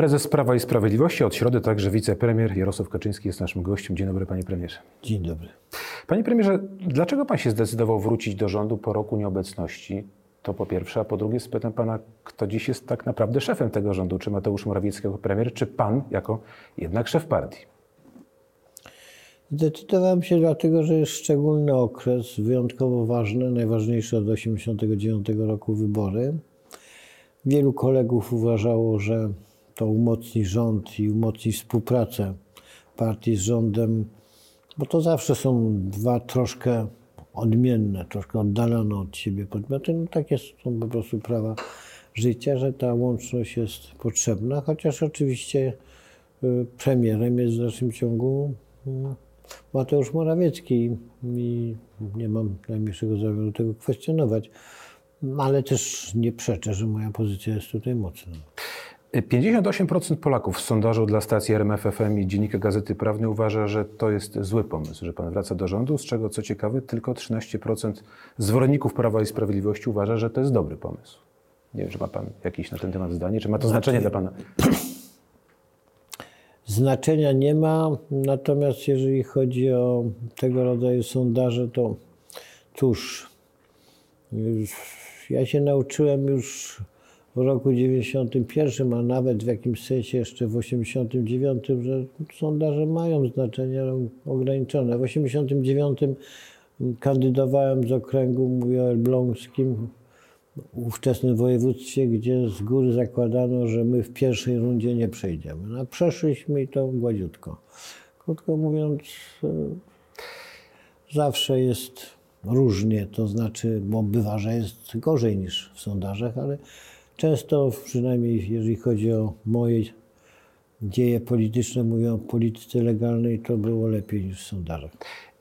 Prezes Prawa i Sprawiedliwości, od środy także wicepremier Jarosław Kaczyński jest naszym gościem. Dzień dobry, panie premierze. Dzień dobry. Panie premierze, dlaczego pan się zdecydował wrócić do rządu po roku nieobecności? To po pierwsze, a po drugie spytam pana, kto dziś jest tak naprawdę szefem tego rządu? Czy Mateusz Morawiecki jako premier, czy pan jako jednak szef partii? Zdecydowałem się dlatego, że jest szczególny okres, wyjątkowo ważny, najważniejszy od 1989 roku wybory. Wielu kolegów uważało, że to umocni rząd i umocni współpracę partii z rządem, bo to zawsze są dwa troszkę odmienne, troszkę oddalone od siebie podmioty. No takie są po prostu prawa życia, że ta łączność jest potrzebna, chociaż oczywiście y, premierem jest w dalszym ciągu y, Mateusz Morawiecki i nie mam najmniejszego zamiaru tego kwestionować, ale też nie przeczę, że moja pozycja jest tutaj mocna. 58% Polaków w sondażu dla stacji RMFFM i Dziennika Gazety Prawnej uważa, że to jest zły pomysł, że pan wraca do rządu, z czego co ciekawe tylko 13% zwolenników Prawa i Sprawiedliwości uważa, że to jest dobry pomysł. Nie wiem, czy ma pan jakieś na ten temat zdanie, czy ma to znaczenie dla pana? Znaczenia nie ma, natomiast jeżeli chodzi o tego rodzaju sondaże, to cóż, ja się nauczyłem już w roku 91, a nawet w jakimś sensie jeszcze w 89, że sondaże mają znaczenie ograniczone. W 89 kandydowałem z okręgu, mówię o elbląskim, ówczesnym województwie, gdzie z góry zakładano, że my w pierwszej rundzie nie przejdziemy. No, przeszliśmy i to gładziutko. Krótko mówiąc, zawsze jest różnie, to znaczy, bo bywa, że jest gorzej niż w sondażach, ale często, przynajmniej jeżeli chodzi o moje dzieje polityczne, mówię o polityce legalnej, to było lepiej niż w sondażach.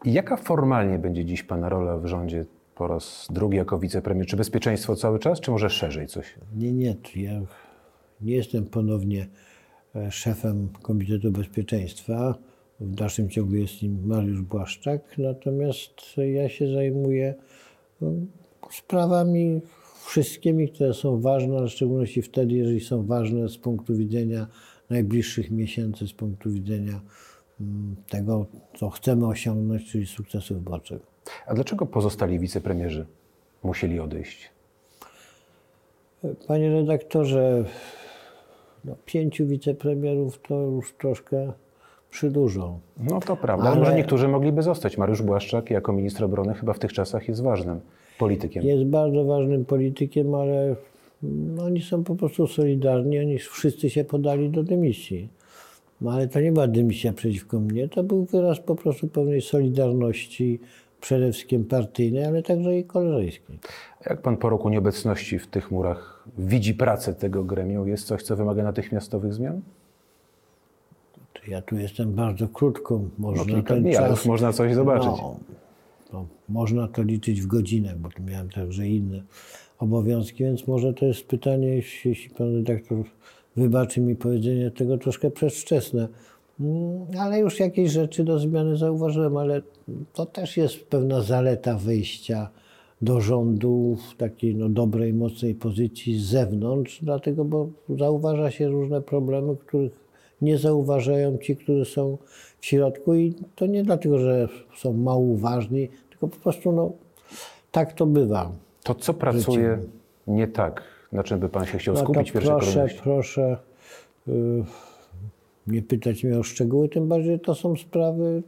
Jaka formalnie będzie dziś Pana rola w rządzie po raz drugi jako wicepremier? Czy bezpieczeństwo cały czas, czy może szerzej coś? Nie, nie. Ja nie jestem ponownie e, szefem Komitetu Bezpieczeństwa. W dalszym ciągu jest nim Mariusz Błaszczak, natomiast ja się zajmuję no, sprawami wszystkimi, które są ważne, w szczególności wtedy, jeżeli są ważne z punktu widzenia najbliższych miesięcy, z punktu widzenia mm, tego, co chcemy osiągnąć, czyli sukcesu wyborczego. A dlaczego pozostali wicepremierzy musieli odejść? Panie redaktorze, no, pięciu wicepremierów to już troszkę przydużą. No to prawda, ale może niektórzy mogliby zostać. Mariusz Błaszczak jako minister obrony chyba w tych czasach jest ważnym politykiem. Jest bardzo ważnym politykiem, ale no, oni są po prostu solidarni, oni wszyscy się podali do dymisji. No ale to nie była dymisja przeciwko mnie, to był wyraz po prostu pewnej solidarności, przede wszystkim partyjnej, ale także i koleżeńskiej. Jak pan po roku nieobecności w tych murach widzi pracę tego gremium? Jest coś, co wymaga natychmiastowych zmian? Ja tu jestem bardzo krótko. Można no, ten dni, czas, można coś zobaczyć. No, można to liczyć w godzinach, bo tu miałem także inne obowiązki, więc może to jest pytanie, jeśli, pan redaktor wybaczy mi powiedzenie tego troszkę przedwczesne. Mm, ale już jakieś rzeczy do zmiany zauważyłem, ale to też jest pewna zaleta wejścia do rządu w takiej no, dobrej, mocnej pozycji z zewnątrz, dlatego, bo zauważa się różne problemy, których nie zauważają ci, którzy są w środku i to nie dlatego, że są mało ważni, tylko po prostu no, tak to bywa. To co pracuje nie tak? Na czym by Pan się chciał no skupić w pierwszej proszę, kolejności? Proszę, y, nie pytać mnie o szczegóły, tym bardziej to są sprawy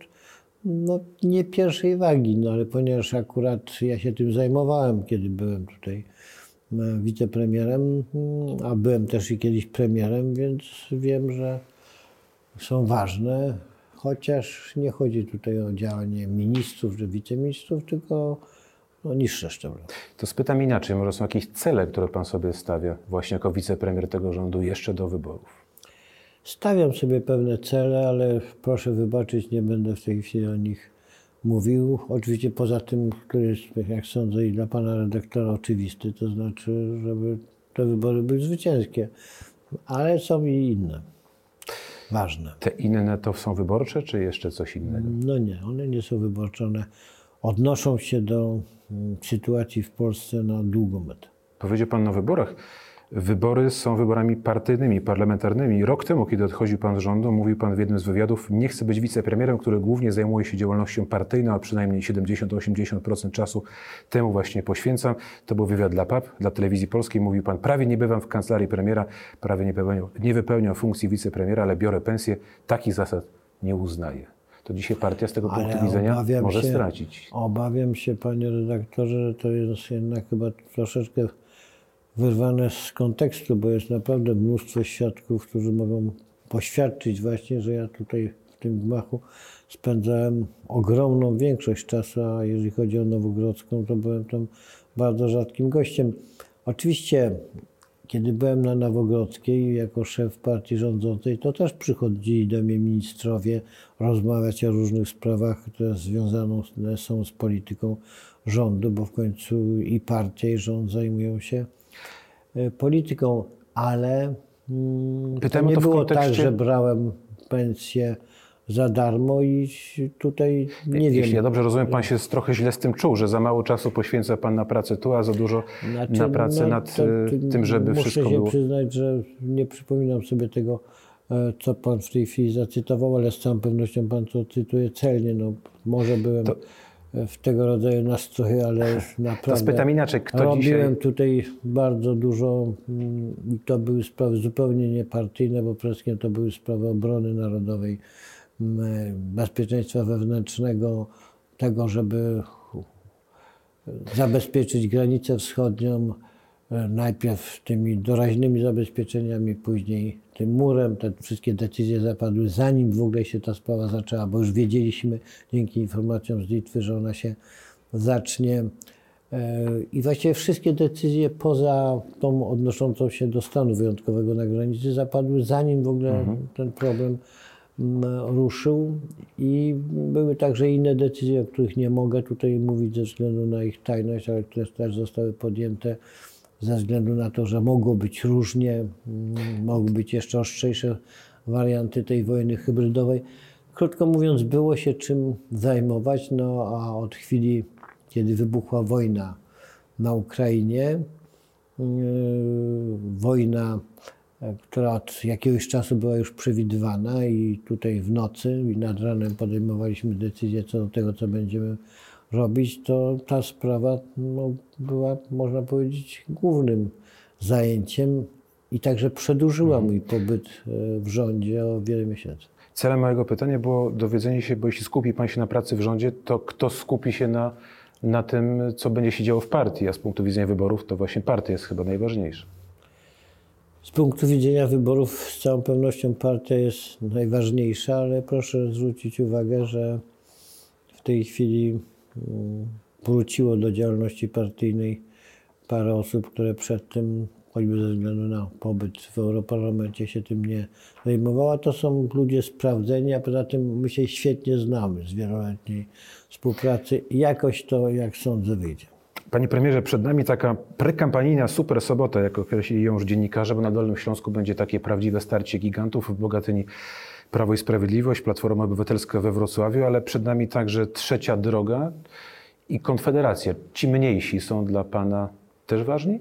no, nie pierwszej wagi, no ale ponieważ akurat ja się tym zajmowałem, kiedy byłem tutaj e, wicepremierem, mm, a byłem też i kiedyś premierem, więc wiem, że są ważne, chociaż nie chodzi tutaj o działanie ministrów czy wiceministrów, tylko o niższe szczeble. To spytam inaczej, może są jakieś cele, które Pan sobie stawia właśnie jako wicepremier tego rządu jeszcze do wyborów? Stawiam sobie pewne cele, ale proszę wybaczyć, nie będę w tej chwili o nich mówił. Oczywiście poza tym, który jest, jak sądzę, i dla pana redaktora oczywisty, to znaczy, żeby te wybory były zwycięskie. Ale są i inne, ważne. Te inne to są wyborcze, czy jeszcze coś innego? No nie, one nie są wyborcze. One odnoszą się do mm, sytuacji w Polsce na długą metę. Powiedział pan o wyborach. Wybory są wyborami partyjnymi, parlamentarnymi. Rok temu, kiedy odchodził pan z rządu, mówił pan w jednym z wywiadów, nie chce być wicepremierem, który głównie zajmuje się działalnością partyjną, a przynajmniej 70-80% czasu temu właśnie poświęcam. To był wywiad dla PAP, dla telewizji polskiej. Mówił pan, prawie nie bywam w kancelarii premiera, prawie nie, pełnią, nie wypełniam funkcji wicepremiera, ale biorę pensję. Takich zasad nie uznaję. To dzisiaj partia z tego Ale punktu widzenia może się- stracić. Obawiam się, panie redaktorze, że to jest jednak chyba troszeczkę wyrwane z kontekstu, bo jest naprawdę mnóstwo świadków, którzy mogą poświadczyć właśnie, że ja tutaj w tym gmachu spędzałem ogromną większość czasu, a jeżeli chodzi o Nowogrodzką, to byłem tam bardzo rzadkim gościem. Oczywiście, kiedy byłem na Nowogrodzkiej jako szef partii rządzącej, to też przychodzili do mnie ministrowie rozmawiać o różnych sprawach, które związane są z polityką rządu, bo w końcu i partia, i rząd zajmują się polityką, ale mm, to nie to było kontekście- tak, że brałem pensję za darmo i tutaj nie Jeśli wiem. ja dobrze rozumiem, pan się trochę źle z tym czuł, że za mało czasu poświęca pan na pracę tu, a za dużo Znaczy, na pracę no, nad to- to tym, żeby muszę wszystko się było. przyznać, że nie przypominam sobie tego, e, co pan w tej chwili zacytował, ale z całą pewnością pan to cytuje celnie. No, może byłem To- w tego rodzaju nastroju, ale To naprawdę spytam inaczej, kto robiłem dzisiaj... tutaj bardzo dużo mm, to były sprawy zupełnie niepartyjne, bo przede wszystkim to były sprawy obrony narodowej, mm, bezpieczeństwa wewnętrznego, tego, żeby zabezpieczyć granicę wschodnią, e, najpierw tymi doraźnymi zabezpieczeniami, później tym murem. Te wszystkie decyzje zapadły zanim w ogóle się ta sprawa zaczęła, bo już wiedzieliśmy dzięki informacjom z Litwy, że ona się zacznie. E, I właściwie wszystkie decyzje poza tą odnoszącą się do stanu wyjątkowego na granicy zapadły zanim w ogóle ten problem ruszył i były także inne decyzje, o których nie mogę tutaj mówić ze względu na ich tajność, ale które też zostały podjęte ze względu na to, że mogło być różnie, mm, mogły być jeszcze ostrzejsze warianty tej wojny hybrydowej. Krótko mówiąc, było się czym zajmować, no a od chwili, kiedy wybuchła wojna na Ukrainie, yy, wojna, e, która od jakiegoś czasu była już przewidywana i tutaj w nocy i nad ranem podejmowaliśmy decyzję co do tego, co będziemy robić, to ta sprawa no, była, można powiedzieć, głównym zajęciem i także przedłużyła mój pobyt e, w rządzie o wiele miesięcy. Celem mojego pytania było dowiedzenie się, bo jeśli skupi pan się na pracy w rządzie, to kto skupi się na, na tym, co będzie się działo w partii, a z punktu widzenia wyborów to właśnie partia jest chyba najważniejsza. Z punktu widzenia wyborów z całą pewnością partia jest najważniejsza, ale proszę zwrócić uwagę, że w tej chwili wróciło do działalności partyjnej parę osób, które przedtem, choćby ze względu na pobyt w Europarlamencie, się tym nie zajmowała. To są ludzie sprawdzeni, a poza tym my się świetnie znamy z wieloletniej współpracy. Jakoś to, jak sądzę, wyjdzie. Panie premierze, przed nami taka prekampanijna super sobota, jak określili ją już dziennikarze, bo na Dolnym Śląsku będzie takie prawdziwe starcie gigantów w Bogatyni Prawo i Sprawiedliwość, Platforma Obywatelska we Wrocławiu, ale przed nami także trzecia droga i Konfederacja. Ci mniejsi są dla Pana też ważni?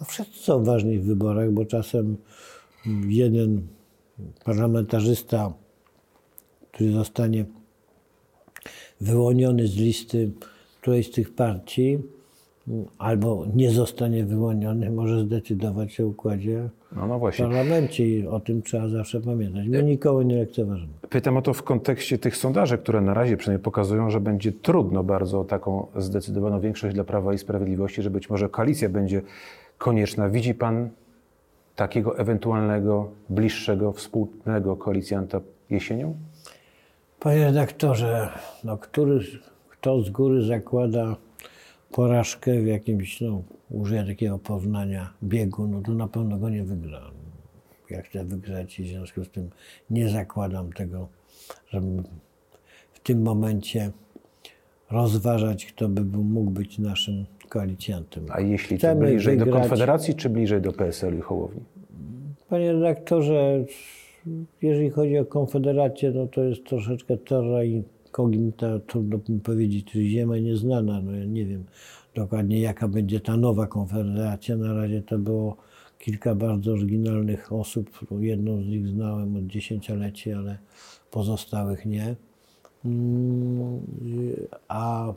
No wszyscy są ważni w wyborach, bo czasem jeden parlamentarzysta, który zostanie wyłoniony z listy którejś z tych partii, albo nie zostanie wyłoniony, może zdecydować o układzie No, no w właśnie. parlamencie i o tym trzeba zawsze pamiętać. My nikogo nie lekceważymy. Pytam o to w kontekście tych sondaży, które na razie przynajmniej pokazują, że będzie trudno bardzo o taką zdecydowaną większość dla Prawa i Sprawiedliwości, że być może koalicja będzie konieczna. Widzi Pan takiego ewentualnego, bliższego, wspólnego koalicjanta jesienią? Panie redaktorze, no, który, kto z góry zakłada porażkę w jakimś, no, użyję takiego porównania, biegu, no to na pewno go nie wygra. Ja chcę wygrać i w związku z tym nie zakładam tego, żeby w tym momencie rozważać, kto by był, mógł być naszym koalicjantem. A jeśli to bliżej do wygrać. Konfederacji, czy bliżej do PSL i Hołowni? Panie redaktorze, jeżeli chodzi o Konfederację, no to jest troszeczkę terra incognita, trudno mi powiedzieć, to ziemia nieznana. No ja nie wiem, dokładnie jaka będzie ta nowa konfederacja. Na razie to było kilka bardzo oryginalnych osób. Jedną z nich znałem od dziesięcioleci, ale pozostałych nie. Mm, A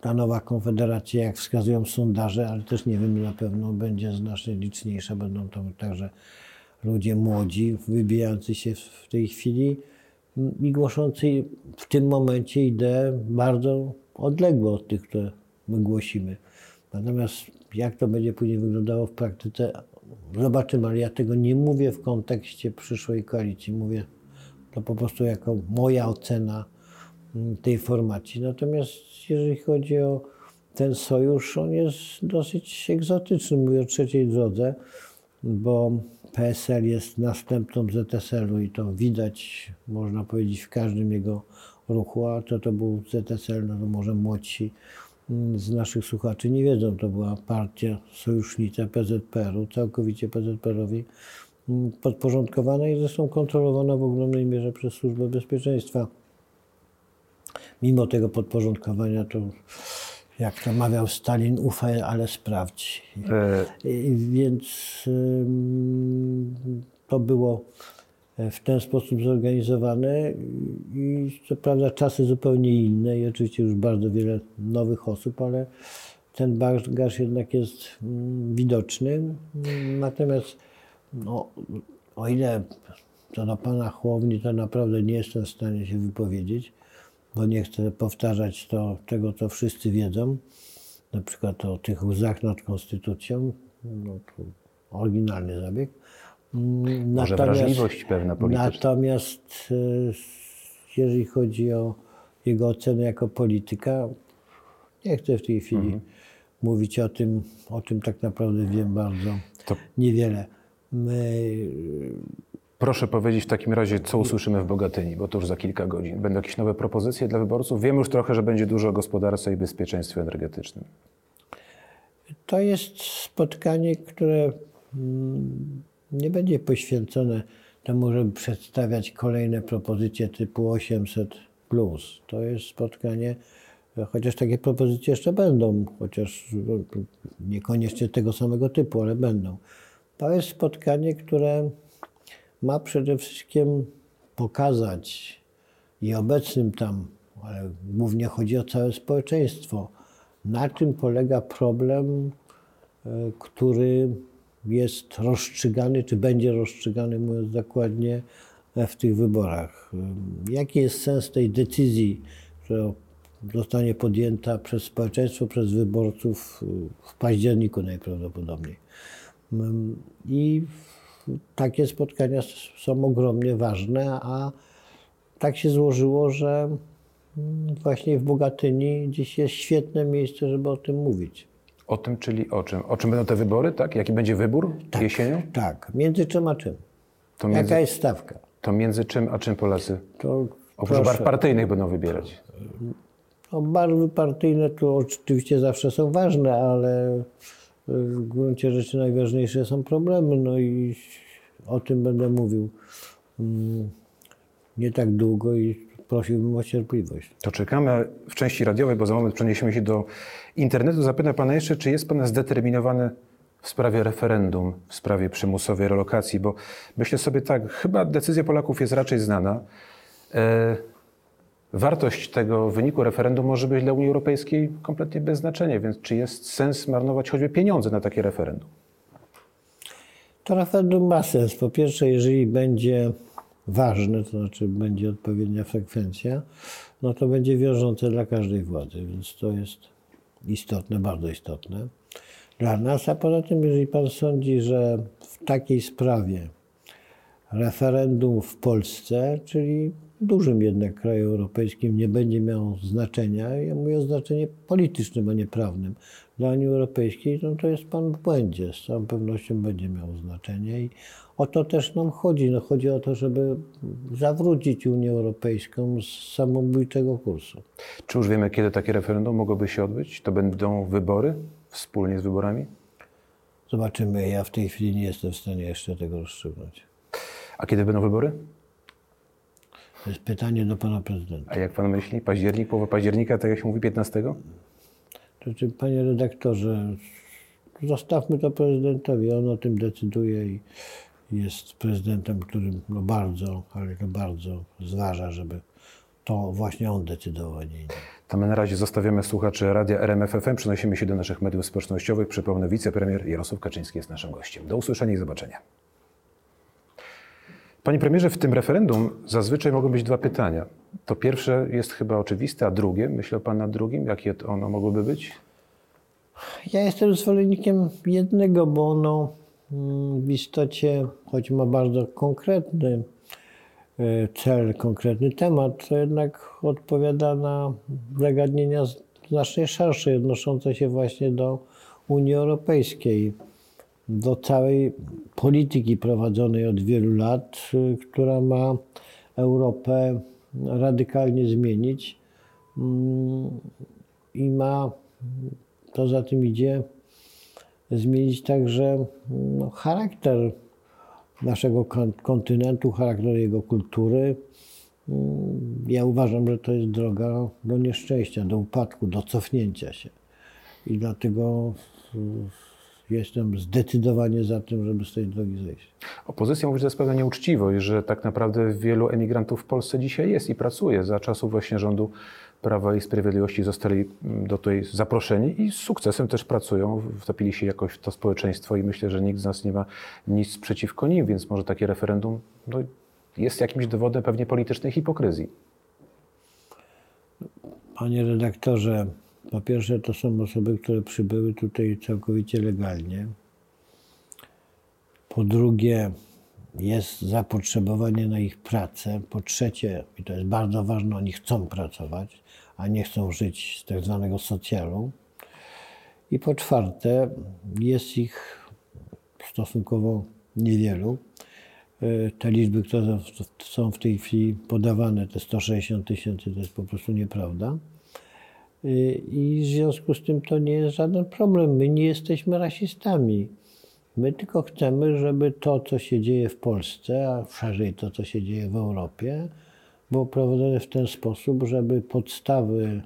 ta nowa konfederacja, jak wskazują sondaże, ale też nie wiem na pewno, będzie znacznie liczniejsza. Będą to także ludzie młodzi, wybijający się w tej chwili i głoszący w tym momencie idee bardzo odległe od tych, które my głosimy. Natomiast jak to będzie później wyglądało w praktyce, zobaczymy, ale ja tego nie mówię w kontekście przyszłej koalicji. Mówię to po prostu jako moja ocena mm, tej formacji. Natomiast jeżeli chodzi o ten sojusz, on jest dosyć egzotyczny. Mówię o trzeciej drodze, bo PSL jest następcą ZSL-u i to widać, można powiedzieć, w każdym jego ruchu. A co to był ZSL, no to może młodsi mm, z naszych słuchaczy nie wiedzą. To była partia sojusznicza PZPR-u, całkowicie PZPR-owi mm, podporządkowana i zresztą kontrolowana w ogromnej mierze przez Służbę Bezpieczeństwa. Mimo tego podporządkowania to, jak to mawiał Stalin, ufaj, ale sprawdź. E, I Więc to było w ten sposób zorganizowane i co prawda czasy zupełnie inne i oczywiście już bardzo wiele nowych osób, ale ten bagaż jednak jest mm, widoczny. Natomiast no, o ile co do pana Chłowni, to naprawdę nie jestem w stanie się wypowiedzieć, bo nie chcę powtarzać to, tego, co wszyscy wiedzą, na przykład o tych łzach nad konstytucją, no, to oryginalny zabieg. Może wrażliwość pewna polityczna. Natomiast e, jeżeli chodzi o jego ocenę jako polityka, nie chcę w tej chwili Mhm. mówić o tym, o czym tak naprawdę wiem bardzo To niewiele. My, proszę powiedzieć w takim razie, co usłyszymy w Bogatyni, bo to już za kilka godzin. Będą jakieś nowe propozycje dla wyborców? Wiemy już trochę, że będzie dużo o gospodarce i bezpieczeństwie energetycznym. To jest spotkanie, które mm, nie będzie poświęcone temu, żeby przedstawiać kolejne propozycje typu 800. To jest spotkanie, chociaż takie propozycje jeszcze będą, chociaż no, niekoniecznie tego samego typu, ale będą. To jest spotkanie, które ma przede wszystkim pokazać i obecnym tam, ale głównie chodzi o całe społeczeństwo, na czym polega problem, e, który jest rozstrzygany, czy będzie rozstrzygany, mówiąc dokładnie, w tych wyborach. Jaki jest sens tej decyzji, która zostanie podjęta przez społeczeństwo, przez wyborców w październiku najprawdopodobniej. I takie spotkania są ogromnie ważne, a tak się złożyło, że właśnie w Bogatyni dziś jest świetne miejsce, żeby o tym mówić. O tym, czyli o czym? O czym będą te wybory, tak? Jaki będzie wybór jesienią? Tak, między czym a czym? To między, Jaka jest stawka? to między czym a czym Polacy To oprócz barw partyjnych będą wybierać? No, barwy partyjne to oczywiście zawsze są ważne, ale w gruncie rzeczy najważniejsze są problemy. No i o tym będę mówił mm, nie tak długo i prosiłbym o cierpliwość. To czekamy w części radiowej, bo za moment przeniesiemy się do internetu. Zapytam Pana jeszcze, czy jest Pan zdeterminowany w sprawie referendum, w sprawie przymusowej relokacji, bo myślę sobie tak, chyba decyzja Polaków jest raczej znana. E, wartość tego wyniku referendum może być dla Unii Europejskiej kompletnie bez znaczenia, więc czy jest sens marnować choćby pieniądze na takie referendum? To referendum ma sens. Po pierwsze, jeżeli będzie ważne, to znaczy będzie odpowiednia frekwencja, no to będzie wiążące dla każdej władzy, więc to jest istotne, bardzo istotne dla nas. A poza tym, jeżeli pan sądzi, że w takiej sprawie referendum w Polsce, czyli dużym jednak kraju europejskim, nie będzie miało znaczenia, ja mówię o znaczeniu politycznym, a nie prawnym, dla Unii Europejskiej, no to jest pan w błędzie. Z całą pewnością będzie miało znaczenie i o to też nam chodzi. No chodzi o to, żeby zawrócić Unię Europejską z samobójczego kursu. Czy już wiemy, kiedy takie referendum mogłoby się odbyć? To będą wybory wspólnie z wyborami? Zobaczymy. Ja w tej chwili nie jestem w stanie jeszcze tego rozstrzygnąć. A kiedy będą wybory? To jest pytanie do pana prezydenta. A jak Pan myśli? Październik, połowa października, tak jak się mówi, 15? Znaczy, panie redaktorze, zostawmy to prezydentowi. On o tym decyduje i jest prezydentem, który no bardzo, ale to bardzo zważa, żeby to właśnie on decydował, nie inni. To my na razie zostawiamy słuchaczy radia RMFFM. Przenosimy się do naszych mediów społecznościowych. Przypomnę, wicepremier Jarosław Kaczyński jest naszym gościem. Do usłyszenia i zobaczenia. Panie premierze, w tym referendum zazwyczaj mogą być dwa pytania. To pierwsze jest chyba oczywiste, a drugie, myślał pan nad drugim, jakie ono mogłoby być? Ja jestem zwolennikiem jednego, bo ono mm, w istocie, choć ma bardzo konkretny e, cel, konkretny temat, to jednak odpowiada na zagadnienia znacznie szersze, odnoszące się właśnie do Unii Europejskiej, do całej polityki prowadzonej od wielu lat, y, która ma Europę radykalnie zmienić mm, i ma to za tym idzie zmienić także no, charakter naszego kon- kontynentu, charakter jego kultury. Mm, Ja uważam, że to jest droga do nieszczęścia, do upadku, do cofnięcia się. I dlatego jestem zdecydowanie za tym, żeby z tej drogi zejść. Opozycja mówi, że to jest pewna nieuczciwość, że tak naprawdę wielu emigrantów w Polsce dzisiaj jest i pracuje. Za czasów właśnie rządu Prawa i Sprawiedliwości zostali mm, do tej zaproszeni i z sukcesem też pracują, wtopili się jakoś w to społeczeństwo i myślę, że nikt z nas nie ma nic przeciwko nim, więc może takie referendum no, jest jakimś dowodem pewnie politycznej hipokryzji. Panie redaktorze, po pierwsze to są osoby, które przybyły tutaj całkowicie legalnie. Po drugie jest zapotrzebowanie na ich pracę. Po trzecie, i to jest bardzo ważne, oni chcą pracować, a nie chcą żyć z tak zwanego socjalu. I po czwarte, jest ich stosunkowo niewielu. Y, Te liczby, które są w tej chwili podawane, te 160 tysięcy, to jest po prostu nieprawda. I w związku z tym to nie jest żaden problem. My nie jesteśmy rasistami. My tylko chcemy, żeby to, co się dzieje w Polsce, a szerzej to, co się dzieje w Europie, było prowadzone w ten sposób, żeby podstawy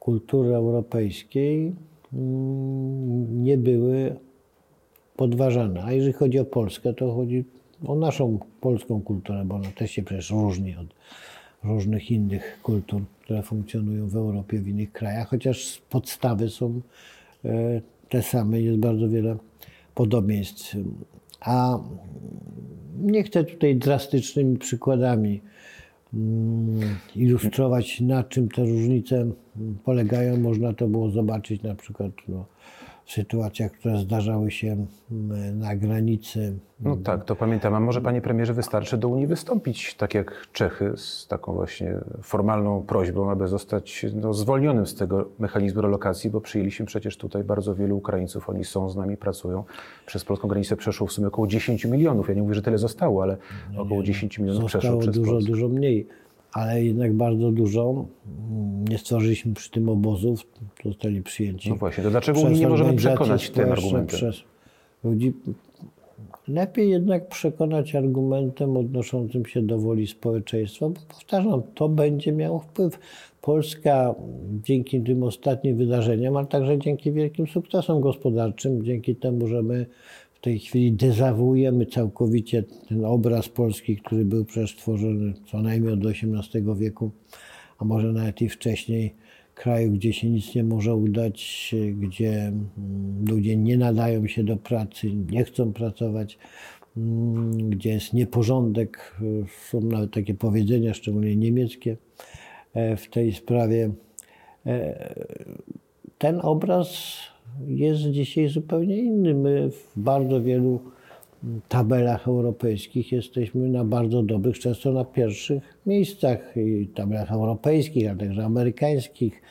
kultury europejskiej mm, nie były podważane. A jeżeli chodzi o Polskę, to chodzi o naszą polską kulturę, bo ona też się przecież różni od różnych innych kultur, które funkcjonują w Europie, w innych krajach, chociaż podstawy są e, te same, jest bardzo wiele podobieństw. A nie chcę tutaj drastycznymi przykładami mm, ilustrować, na czym te różnice polegają. Można to było zobaczyć na przykład no, sytuacjach, które zdarzały się na granicy No tak, to pamiętam. A może panie premierze wystarczy do Unii wystąpić, tak jak Czechy, z taką właśnie formalną prośbą, aby zostać no, zwolnionym z tego mechanizmu relokacji, bo przyjęliśmy przecież tutaj bardzo wielu Ukraińców. Oni są z nami, pracują. Przez polską granicę przeszło w sumie około 10 milionów. Ja nie mówię, że tyle zostało, ale około 10 milionów przeszło przez dużo, Polskę. dużo mniej, ale jednak bardzo dużo. Nie stworzyliśmy przy tym obozów, zostali przyjęci. No właśnie, to dlaczego Unii nie możemy przekonać tym argumentem? Przez ludzi. Lepiej jednak przekonać argumentem odnoszącym się do woli społeczeństwa, bo powtarzam, to będzie miało wpływ. Polska dzięki tym ostatnim wydarzeniom, ale także dzięki wielkim sukcesom gospodarczym, dzięki temu, że my w tej chwili dezawuujemy całkowicie ten obraz Polski, który był przecież tworzony co najmniej od XVIII wieku, a może nawet i wcześniej, kraju, gdzie się nic nie może udać, gdzie mm, ludzie nie nadają się do pracy, nie chcą pracować, mm, gdzie jest nieporządek. Są nawet takie powiedzenia, szczególnie niemieckie, e, w tej sprawie. E, Ten obraz jest dzisiaj zupełnie inny. My w bardzo wielu tabelach europejskich jesteśmy na bardzo dobrych, często na pierwszych miejscach, i tabelach europejskich, ale także amerykańskich,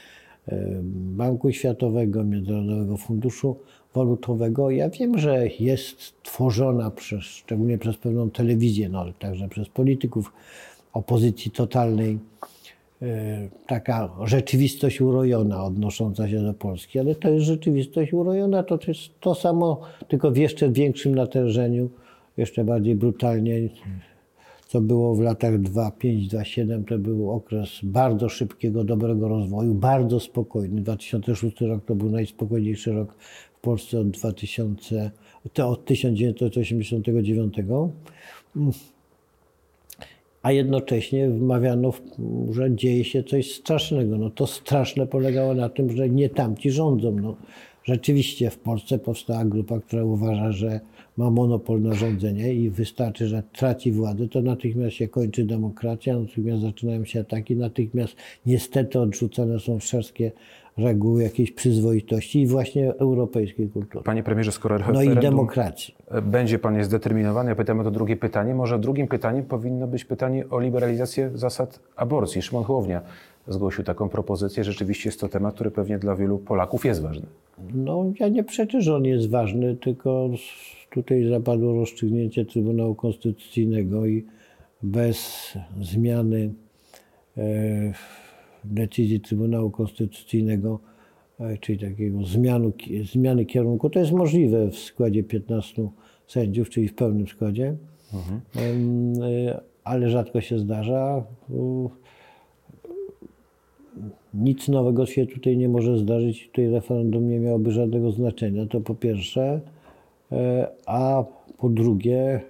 Banku Światowego, Międzynarodowego Funduszu Walutowego. Ja wiem, że jest tworzona przez, szczególnie przez pewną telewizję, no ale także przez polityków opozycji totalnej, taka rzeczywistość urojona odnosząca się do Polski, ale to jest rzeczywistość urojona, to jest to samo, tylko w jeszcze większym natężeniu, jeszcze bardziej brutalnie. co było w latach 2005-2007, to był okres bardzo szybkiego, dobrego rozwoju, bardzo spokojny. 2006 rok to był najspokojniejszy rok w Polsce od, 2000, to od 1989 a jednocześnie wmawiano, że dzieje się coś strasznego. No to straszne polegało na tym, że nie tamci rządzą. No, rzeczywiście w Polsce powstała grupa, która uważa, że ma monopol na rządzenie i wystarczy, że traci władzę, to natychmiast się kończy demokracja, natychmiast zaczynają się ataki, natychmiast niestety odrzucane są wszelkie reguły jakiejś przyzwoitości i właśnie europejskiej kultury. Panie premierze, skoro No referendum i demokracji. będzie pan jest zdeterminowany, ja pytam o to drugie pytanie. Może drugim pytaniem powinno być pytanie o liberalizację zasad aborcji. Szymon Hołownia zgłosił taką propozycję. Rzeczywiście jest to temat, który pewnie dla wielu Polaków jest ważny. No, ja nie przeczę, że on jest ważny, tylko tutaj zapadło rozstrzygnięcie Trybunału Konstytucyjnego i bez zmiany e, decyzji Trybunału Konstytucyjnego, e, czyli takiego zmianu, zmiany kierunku, to jest możliwe w składzie 15 sędziów, czyli w pełnym składzie, Em, e, ale rzadko się zdarza. Nic nowego się tutaj nie może zdarzyć, tutaj referendum nie miałoby żadnego znaczenia, to po pierwsze, E, a po drugie,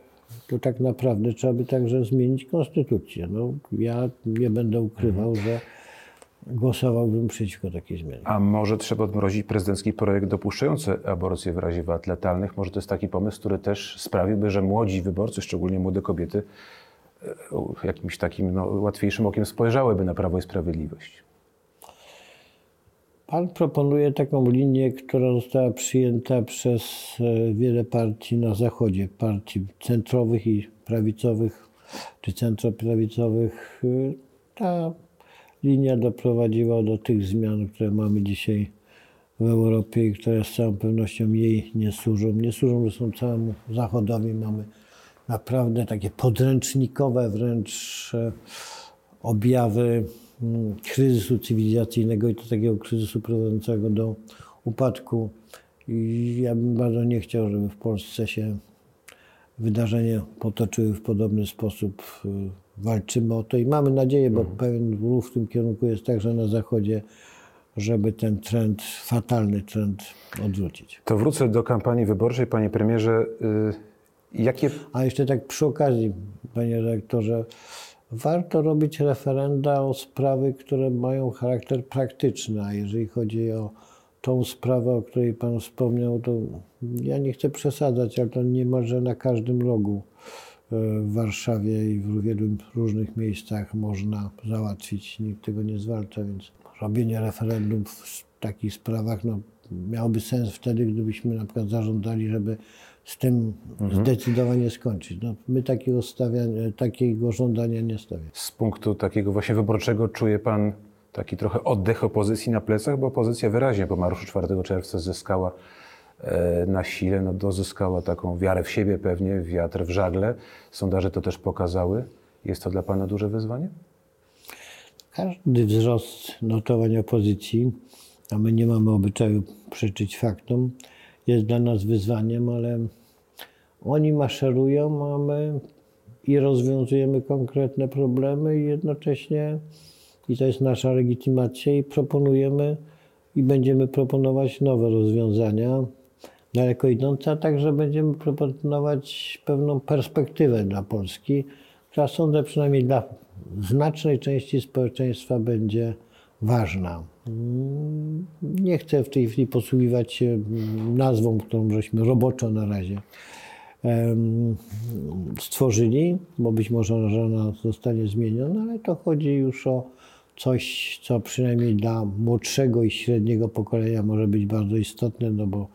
to tak naprawdę trzeba by także zmienić konstytucję. No, ja nie będę ukrywał, że głosowałbym przeciwko takiej zmianie. A może trzeba odmrozić prezydencki projekt dopuszczający aborcję w razie wad letalnych? Może to jest taki pomysł, który też sprawiłby, że młodzi wyborcy, szczególnie młode kobiety, e, jakimś takim no, łatwiejszym okiem spojrzałyby na Prawo i Sprawiedliwość. Pan proponuje taką linię, która została przyjęta przez e, wiele partii na Zachodzie, partii centrowych i prawicowych, czy centroprawicowych. E, Ta linia doprowadziła do tych zmian, które mamy dzisiaj w Europie i które z całą pewnością jej nie służą. Nie służą zresztą całemu Zachodowi. Mamy naprawdę takie podręcznikowe wręcz e, objawy mm, kryzysu cywilizacyjnego i to takiego kryzysu prowadzącego do upadku. I ja bym bardzo nie chciał, żeby w Polsce się wydarzenia potoczyły w podobny sposób. Walczymy o to i mamy nadzieję, bo pewien ruch w tym kierunku jest także na Zachodzie, żeby ten trend, fatalny trend odwrócić. To wrócę do kampanii wyborczej, panie premierze. Y, Jakie A jeszcze tak przy okazji, panie rektorze, warto robić referenda o sprawy, które mają charakter praktyczny, a jeżeli chodzi o tą sprawę, o której pan wspomniał, to ja nie chcę przesadzać, ale to niemalże na każdym rogu w Warszawie i w wielu różnych miejscach można załatwić. Nikt tego nie zwalcza, więc robienie referendum w takich sprawach no, miałoby sens wtedy, gdybyśmy na przykład zażądali, żeby z tym zdecydowanie skończyć. No, my takiego, stawiania, takiego żądania nie stawiamy. z punktu takiego właśnie wyborczego czuje pan taki trochę oddech opozycji na plecach, bo opozycja wyraźnie po marszu 4 czerwca zyskała na sile, no dozyskała taką wiarę w siebie pewnie, wiatr w żagle. Sondaże to też pokazały. Jest to dla pana duże wyzwanie? Każdy wzrost notowań opozycji, a my nie mamy obyczaju przeczyć faktom, jest dla nas wyzwaniem, ale oni maszerują, a my i rozwiązujemy konkretne problemy i jednocześnie, i to jest nasza legitymacja, i proponujemy i będziemy proponować nowe rozwiązania daleko idące, a także będziemy proponować pewną perspektywę dla Polski, która sądzę przynajmniej dla znacznej części społeczeństwa będzie ważna. Nie chcę w tej chwili posługiwać się nazwą, którą żeśmy roboczo na razie stworzyli, bo być może że ona zostanie zmieniona, ale to chodzi już o coś, co przynajmniej dla młodszego i średniego pokolenia może być bardzo istotne, no bo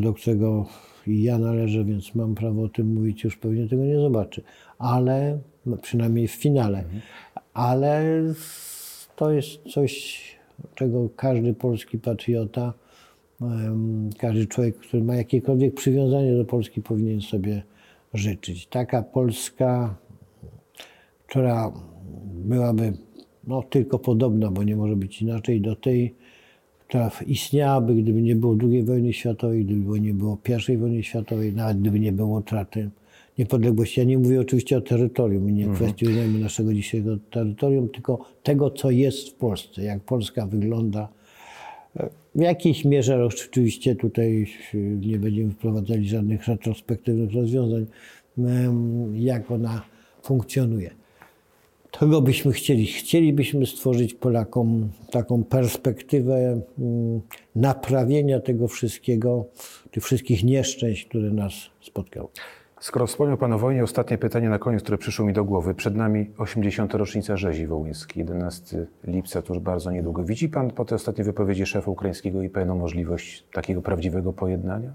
do którego ja należę, więc mam prawo o tym mówić, już pewnie tego nie zobaczy. Ale, no przynajmniej w finale, ale to jest coś, czego każdy polski patriota, każdy człowiek, który ma jakiekolwiek przywiązanie do Polski, powinien sobie życzyć. Taka Polska, która byłaby no, tylko podobna, bo nie może być inaczej, do tej, która istniałaby, gdyby nie było II wojny światowej, gdyby nie było I wojny światowej, nawet gdyby nie było utraty niepodległości. Ja nie mówię oczywiście o terytorium i nie kwestionujemy naszego dzisiejszego terytorium, tylko tego, co jest w Polsce, jak Polska wygląda. W jakiejś mierze oczywiście tutaj nie będziemy wprowadzali żadnych retrospektywnych rozwiązań, jak ona funkcjonuje. Tego byśmy chcieli. Chcielibyśmy stworzyć Polakom taką perspektywę mm, naprawienia tego wszystkiego, tych wszystkich nieszczęść, które nas spotkały. Skoro wspomniał Pan o wojnie, ostatnie pytanie na koniec, które przyszło mi do głowy. Przed nami 80. rocznica rzezi wołyńskiej, 11 lipca, to już bardzo niedługo. Widzi Pan po tej ostatniej wypowiedzi szefa ukraińskiego IPN-u możliwość takiego prawdziwego pojednania?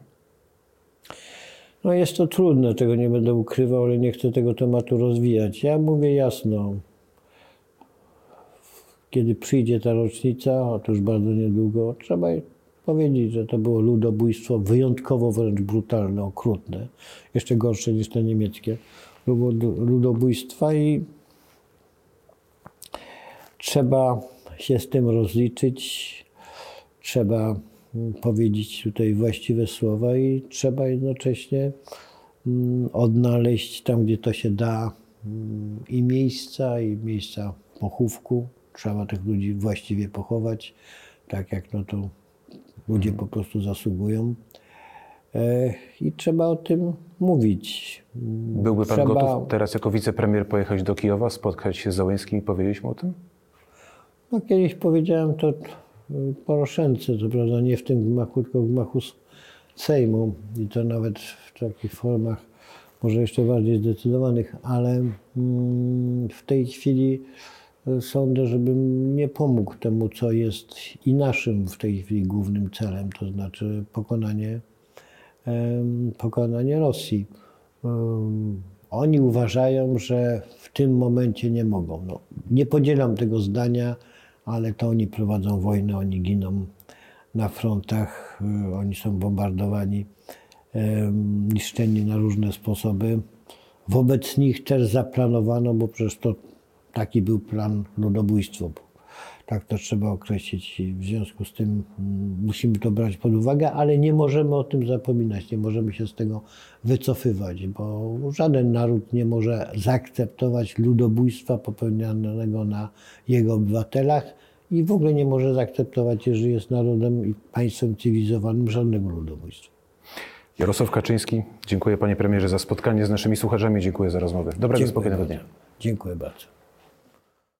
No jest to trudne, tego nie będę ukrywał, ale nie chcę tego tematu rozwijać. Ja mówię jasno, kiedy przyjdzie ta rocznica, otóż bardzo niedługo, trzeba powiedzieć, że to było ludobójstwo wyjątkowo wręcz brutalne, okrutne, jeszcze gorsze niż te niemieckie ludo- ludobójstwa i trzeba się z tym rozliczyć, trzeba powiedzieć tutaj właściwe słowa i trzeba jednocześnie mm, odnaleźć tam, gdzie to się da mm, i miejsca, i miejsca pochówku. Trzeba tych ludzi właściwie pochować, tak jak no to ludzie po prostu zasługują. E, I trzeba o tym mówić. Byłby Pan trzeba... gotów teraz jako wicepremier pojechać do Kijowa, spotkać się z Załęskim i powiedzieć mu o tym? No, kiedyś powiedziałem to y, Poroszence, to prawda nie w tym gmachu, tylko w gmachu Sejmu i to nawet w takich formach może jeszcze bardziej zdecydowanych, ale mm, w tej chwili sądzę, żebym nie pomógł temu, co jest i naszym w tej chwili głównym celem, to znaczy pokonanie, pokonanie Rosji. Oni uważają, że w tym momencie nie mogą. No, nie podzielam tego zdania, ale to oni prowadzą wojnę, oni giną na frontach, y, oni są bombardowani, niszczeni na różne sposoby. Wobec nich też zaplanowano, bo przecież to taki był plan ludobójstwo. Tak to trzeba określić w związku z tym mm, musimy to brać pod uwagę, ale nie możemy o tym zapominać, nie możemy się z tego wycofywać, bo żaden naród nie może zaakceptować ludobójstwa popełnianego na jego obywatelach i w ogóle nie może zaakceptować, jeżeli jest narodem i państwem cywilizowanym, żadnego ludobójstwa. Jarosław Kaczyński, dziękuję Panie Premierze za spotkanie z naszymi słuchaczami, dziękuję za rozmowę. Dobrego, spokojnego dnia. Dziękuję bardzo.